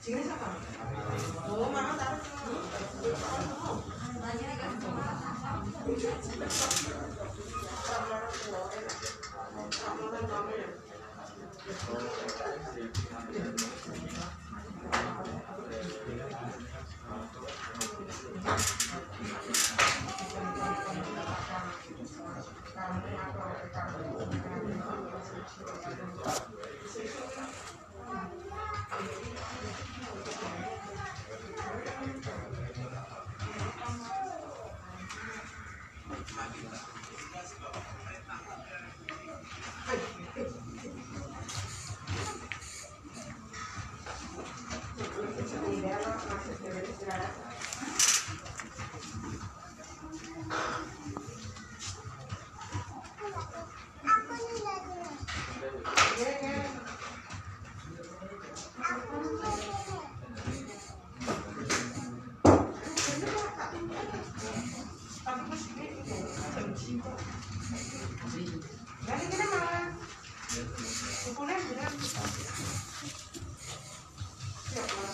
지금 잠깐 너만 하다 Gracias. Thank you.